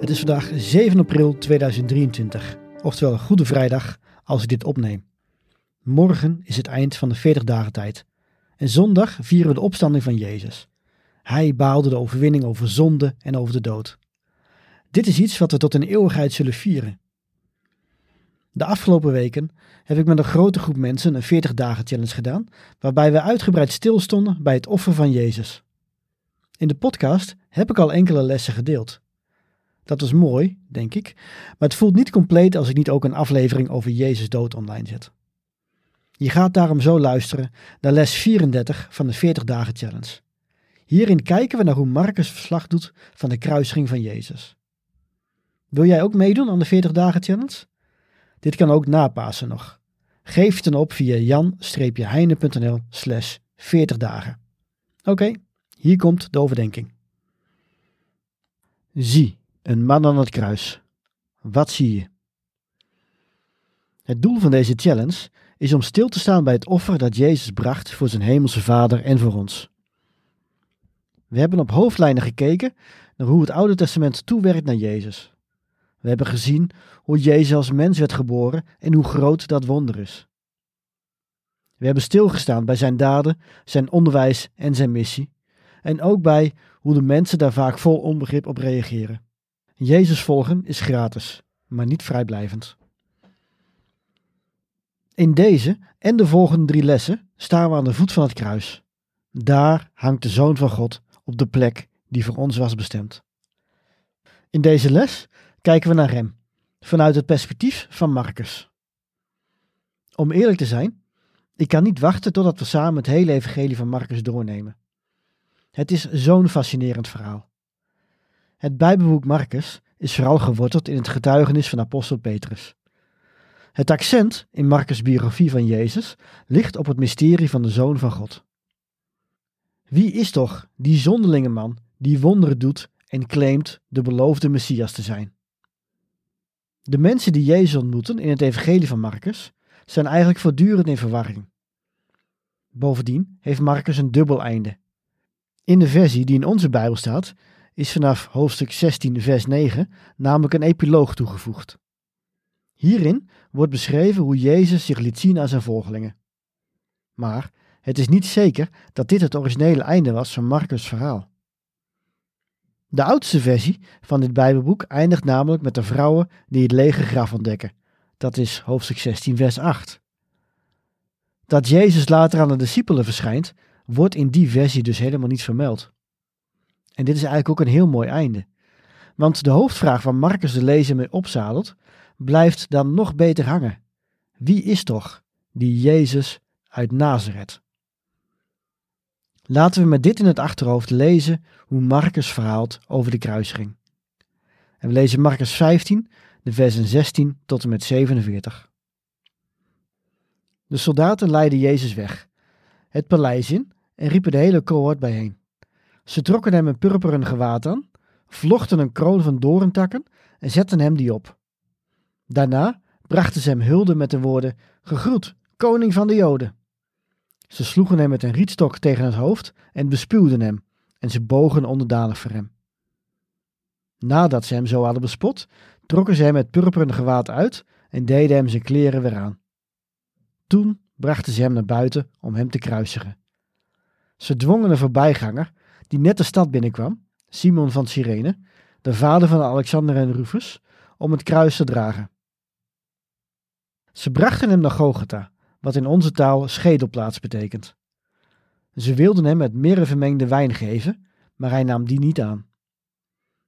Het is vandaag 7 april 2023, oftewel een Goede Vrijdag als ik dit opneem. Morgen is het eind van de 40 dagen tijd en zondag vieren we de opstanding van Jezus. Hij baalde de overwinning over zonde en over de dood. Dit is iets wat we tot een eeuwigheid zullen vieren. De afgelopen weken heb ik met een grote groep mensen een 40 dagen challenge gedaan, waarbij we uitgebreid stilstonden bij het offer van Jezus. In de podcast heb ik al enkele lessen gedeeld. Dat was mooi, denk ik, maar het voelt niet compleet als ik niet ook een aflevering over Jezus dood online zet. Je gaat daarom zo luisteren naar les 34 van de 40 dagen challenge. Hierin kijken we naar hoe Marcus verslag doet van de kruisiging van Jezus. Wil jij ook meedoen aan de 40 dagen challenge? Dit kan ook na Pasen nog. Geef het dan op via jan-heine.nl slash 40 dagen. Oké, hier komt de overdenking. Zie, een man aan het kruis. Wat zie je? Het doel van deze challenge is om stil te staan bij het offer dat Jezus bracht voor zijn hemelse Vader en voor ons. We hebben op hoofdlijnen gekeken naar hoe het Oude Testament toewerkt naar Jezus. We hebben gezien hoe Jezus als mens werd geboren en hoe groot dat wonder is. We hebben stilgestaan bij zijn daden, zijn onderwijs en zijn missie. En ook bij hoe de mensen daar vaak vol onbegrip op reageren. Jezus volgen is gratis, maar niet vrijblijvend. In deze en de volgende drie lessen staan we aan de voet van het kruis. Daar hangt de Zoon van God op de plek die voor ons was bestemd. In deze les kijken we naar hem, vanuit het perspectief van Marcus. Om eerlijk te zijn, ik kan niet wachten totdat we samen het hele evangelie van Marcus doornemen. Het is zo'n fascinerend verhaal. Het Bijbelboek Marcus is vooral geworteld in het getuigenis van apostel Petrus. Het accent in Marcus' biografie van Jezus ligt op het mysterie van de Zoon van God. Wie is toch die zonderlinge man die wonderen doet en claimt de beloofde Messias te zijn? De mensen die Jezus ontmoeten in het evangelie van Marcus zijn eigenlijk voortdurend in verwarring. Bovendien heeft Marcus een dubbel einde. In de versie die in onze Bijbel staat, is vanaf hoofdstuk 16, vers 9 namelijk een epiloog toegevoegd. Hierin wordt beschreven hoe Jezus zich liet zien aan zijn volgelingen. Maar het is niet zeker dat dit het originele einde was van Marcus' verhaal. De oudste versie van dit Bijbelboek eindigt namelijk met de vrouwen die het lege graf ontdekken. Dat is hoofdstuk 16, vers 8. Dat Jezus later aan de discipelen verschijnt, wordt in die versie dus helemaal niet vermeld. En dit is eigenlijk ook een heel mooi einde. Want de hoofdvraag waar Marcus de lezer mee opzadelt, blijft dan nog beter hangen. Wie is toch die Jezus uit Nazareth? Laten we met dit in het achterhoofd lezen hoe Marcus verhaalt over de kruising. En we lezen Marcus 15, de versen 16 tot en met 47. De soldaten leidden Jezus weg, het paleis in en riepen de hele cohort bijeen. Ze trokken hem een purperen gewaad aan, vlochten een kroon van doorntakken en zetten hem die op. Daarna brachten ze hem hulde met de woorden: Gegroet, koning van de Joden. Ze sloegen hem met een rietstok tegen het hoofd en bespuwden hem, en ze bogen onderdanig voor hem. Nadat ze hem zo hadden bespot, trokken ze hem het purperen gewaad uit en deden hem zijn kleren weer aan. Toen brachten ze hem naar buiten om hem te kruisigen. Ze dwongen een voorbijganger, die net de stad binnenkwam, Simon van Cyrene, de vader van Alexander en Rufus, om het kruis te dragen. Ze brachten hem naar Gogota, wat in onze taal schedelplaats betekent. Ze wilden hem met mirre vermengde wijn geven, maar hij nam die niet aan.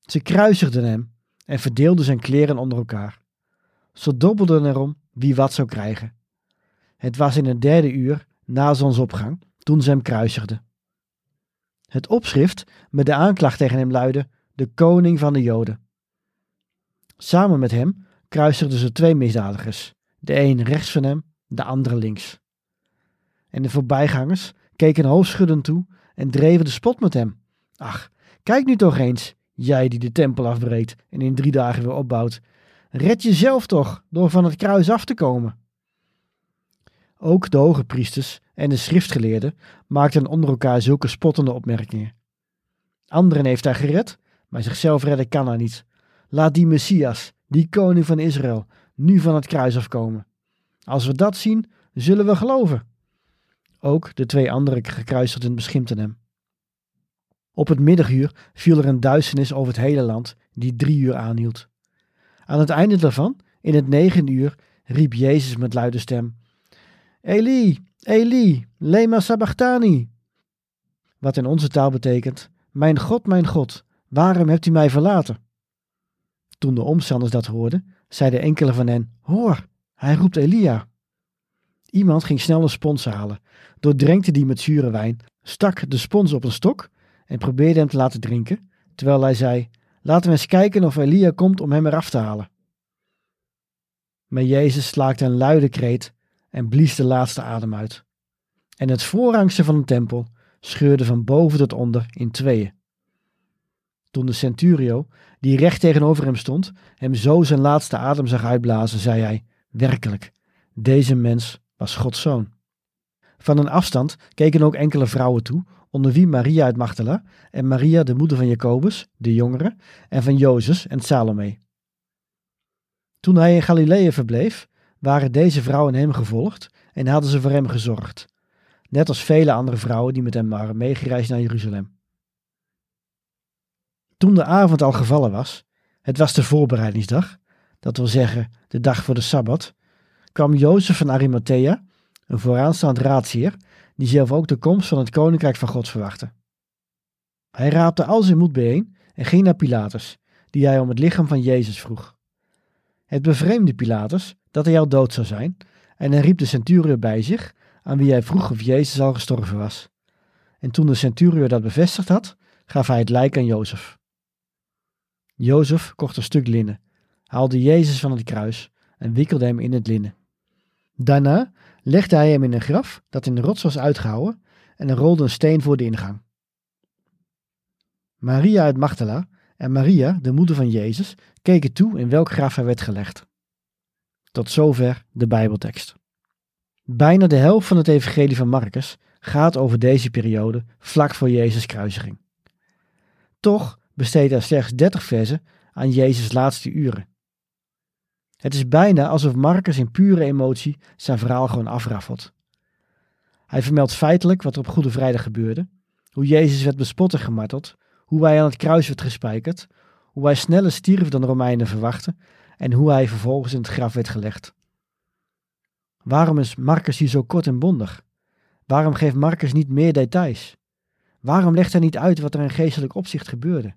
Ze kruisigden hem en verdeelden zijn kleren onder elkaar. Ze dobbelden erom wie wat zou krijgen. Het was in het derde uur na zonsopgang toen ze hem kruisigden. Het opschrift met de aanklacht tegen hem luidde: de koning van de Joden. Samen met hem kruisigden ze twee misdadigers, de een rechts van hem, de andere links. En de voorbijgangers keken hoofdschuddend toe en dreven de spot met hem. Ach, kijk nu toch eens, jij die de tempel afbreekt en in drie dagen weer opbouwt. Red jezelf toch door van het kruis af te komen. Ook de hoge priesters en de schriftgeleerden maakten onder elkaar zulke spottende opmerkingen. Anderen heeft hij gered, maar zichzelf redden kan hij niet. Laat die Messias, die koning van Israël, nu van het kruis afkomen. Als we dat zien, zullen we geloven. Ook de twee andere gekruisigden beschimpten hem. Op het middaguur viel er een duisternis over het hele land, die drie uur aanhield. Aan het einde daarvan, in het negende uur, riep Jezus met luide stem: Eli, Eli, lema sabachthani. Wat in onze taal betekent: Mijn God, mijn God, waarom hebt u mij verlaten? Toen de omstanders dat hoorden, zeiden enkele van hen: Hoor, hij roept Elia. Iemand ging snel een spons halen, doordrenkte die met zure wijn, stak de spons op een stok en probeerde hem te laten drinken, terwijl hij zei: Laten we eens kijken of Elia komt om hem eraf te halen. Maar Jezus slaakte een luide kreet en blies de laatste adem uit. En het voorrangste van de tempel scheurde van boven tot onder in tweeën. Toen de centurio, die recht tegenover hem stond, hem zo zijn laatste adem zag uitblazen, zei hij: Werkelijk, deze mens was Gods zoon. Van een afstand keken ook enkele vrouwen toe, onder wie Maria uit Magdala en Maria, de moeder van Jacobus, de jongere, en van Jozef en Salome. Toen hij in Galilea verbleef, waren deze vrouwen hem gevolgd en hadden ze voor hem gezorgd, net als vele andere vrouwen die met hem waren meegereisd naar Jeruzalem. Toen de avond al gevallen was, het was de voorbereidingsdag, dat wil zeggen de dag voor de Sabbat, kwam Jozef van Arimathea, een vooraanstaand raadsheer, die zelf ook de komst van het koninkrijk van God verwachtte. Hij raapte al zijn moed bijeen en ging naar Pilatus, die hij om het lichaam van Jezus vroeg. Het bevreemde Pilatus dat hij al dood zou zijn, en hij riep de centurion bij zich, aan wie hij vroeg of Jezus al gestorven was. En toen de centurion dat bevestigd had, gaf hij het lijk aan Jozef. Jozef kocht een stuk linnen, haalde Jezus van het kruis en wikkelde hem in het linnen. Daarna legde hij hem in een graf dat in de rots was uitgehouwen en er rolde een steen voor de ingang. Maria uit Magdala en Maria, de moeder van Jezus, keken toe in welk graf hij werd gelegd. Tot zover de Bijbeltekst. Bijna de helft van het Evangelie van Marcus gaat over deze periode vlak voor Jezus' kruisiging. Toch besteedt hij slechts 30 versen aan Jezus' laatste uren. Het is bijna alsof Marcus in pure emotie zijn verhaal gewoon afraffelt. Hij vermeldt feitelijk wat er op Goede Vrijdag gebeurde, hoe Jezus werd bespot en gemarteld, hoe hij aan het kruis werd gespijkerd, hoe hij sneller stierf dan de Romeinen verwachten en hoe hij vervolgens in het graf werd gelegd. Waarom is Marcus hier zo kort en bondig? Waarom geeft Marcus niet meer details? Waarom legt hij niet uit wat er in geestelijk opzicht gebeurde?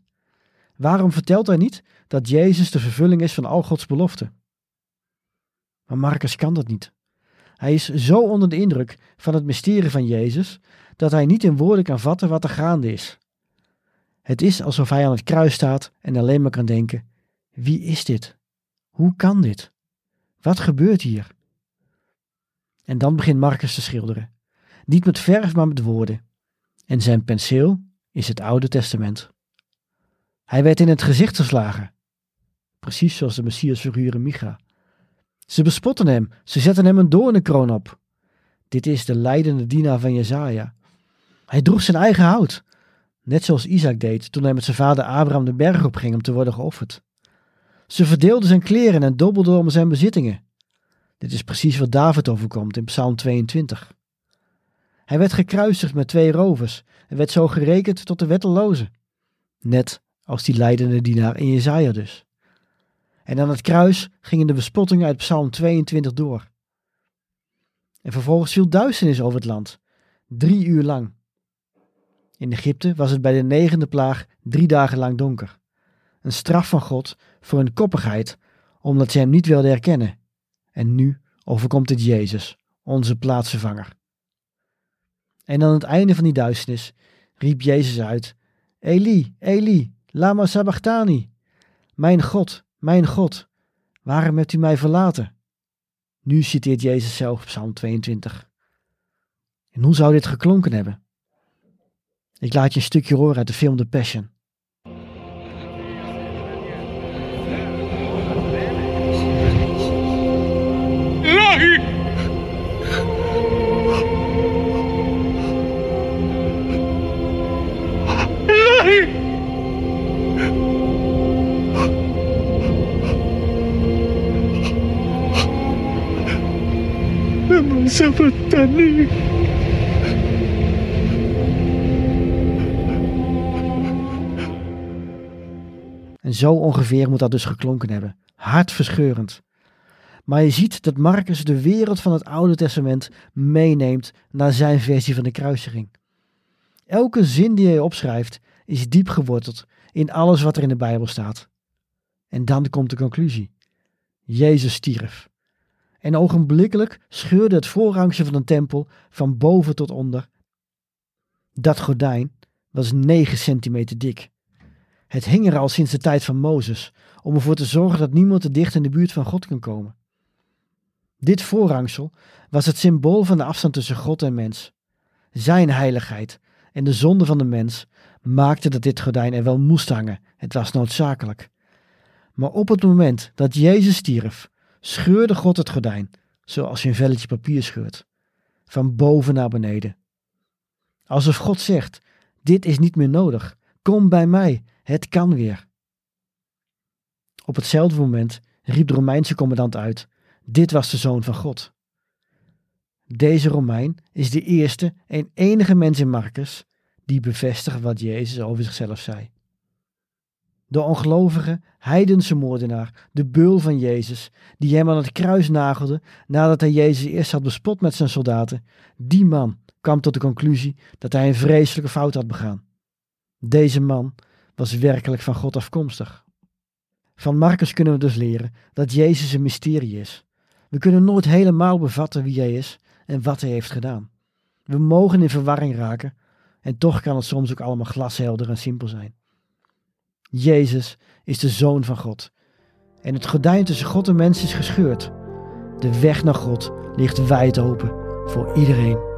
Waarom vertelt hij niet dat Jezus de vervulling is van al Gods beloften? Maar Marcus kan dat niet. Hij is zo onder de indruk van het mysterie van Jezus dat hij niet in woorden kan vatten wat er gaande is. Het is alsof hij aan het kruis staat en alleen maar kan denken: wie is dit? Hoe kan dit? Wat gebeurt hier? En dan begint Marcus te schilderen. Niet met verf, maar met woorden. En zijn penseel is het Oude Testament. Hij werd in het gezicht geslagen. Precies zoals de Messias-figuur in Micha. Ze bespotten hem, ze zetten hem een doornenkroon op. Dit is de leidende dienaar van Jezaja. Hij droeg zijn eigen hout, net zoals Isaac deed toen hij met zijn vader Abraham de berg opging om te worden geofferd. Ze verdeelden zijn kleren en dobbelden om zijn bezittingen. Dit is precies wat David overkomt in Psalm 22. Hij werd gekruisigd met twee rovers en werd zo gerekend tot de wetteloze, net als die leidende dienaar in Jezaja dus. En aan het kruis gingen de bespottingen uit Psalm 22 door. En vervolgens viel duisternis over het land, drie uur lang. In Egypte was het bij de negende plaag drie dagen lang donker. Een straf van God voor hun koppigheid, omdat ze hem niet wilden herkennen. En nu overkomt het Jezus, onze plaatsvervanger. En aan het einde van die duisternis riep Jezus uit: Eli, Eli, lama sabachthani. Mijn God, mijn God, waarom hebt u mij verlaten? Nu citeert Jezus zelf Psalm 22. En hoe zou dit geklonken hebben? Ik laat je een stukje horen uit de film The Passion. Sabatani. En zo ongeveer moet dat dus geklonken hebben. Hartverscheurend. Maar je ziet dat Marcus de wereld van het Oude Testament meeneemt naar zijn versie van de kruisiging. Elke zin die hij opschrijft is diep geworteld in alles wat er in de Bijbel staat. En dan komt de conclusie. Jezus stierf. En ogenblikkelijk scheurde het voorhangsel van een tempel van boven tot onder. Dat gordijn was 9 centimeter dik. Het hing er al sinds de tijd van Mozes, om ervoor te zorgen dat niemand te dicht in de buurt van God kan komen. Dit voorhangsel was het symbool van de afstand tussen God en mens. Zijn heiligheid en de zonde van de mens maakten dat dit gordijn er wel moest hangen. Het was noodzakelijk. Maar op het moment dat Jezus stierf, scheurde God het gordijn, zoals je een velletje papier scheurt, van boven naar beneden. Alsof God zegt: Dit is niet meer nodig, kom bij mij, het kan weer. Op hetzelfde moment riep de Romeinse commandant uit: Dit was de zoon van God. Deze Romein is de eerste en enige mens in Marcus die bevestigt wat Jezus over zichzelf zei. De ongelovige, heidense moordenaar, de beul van Jezus, die hem aan het kruis nagelde nadat hij Jezus eerst had bespot met zijn soldaten, die man kwam tot de conclusie dat hij een vreselijke fout had begaan. Deze man was werkelijk van God afkomstig. Van Marcus kunnen we dus leren dat Jezus een mysterie is. We kunnen nooit helemaal bevatten wie hij is en wat hij heeft gedaan. We mogen in verwarring raken en toch kan het soms ook allemaal glashelder en simpel zijn. Jezus is de Zoon van God. En het gordijn tussen God en mens is gescheurd. De weg naar God ligt wijd open voor iedereen.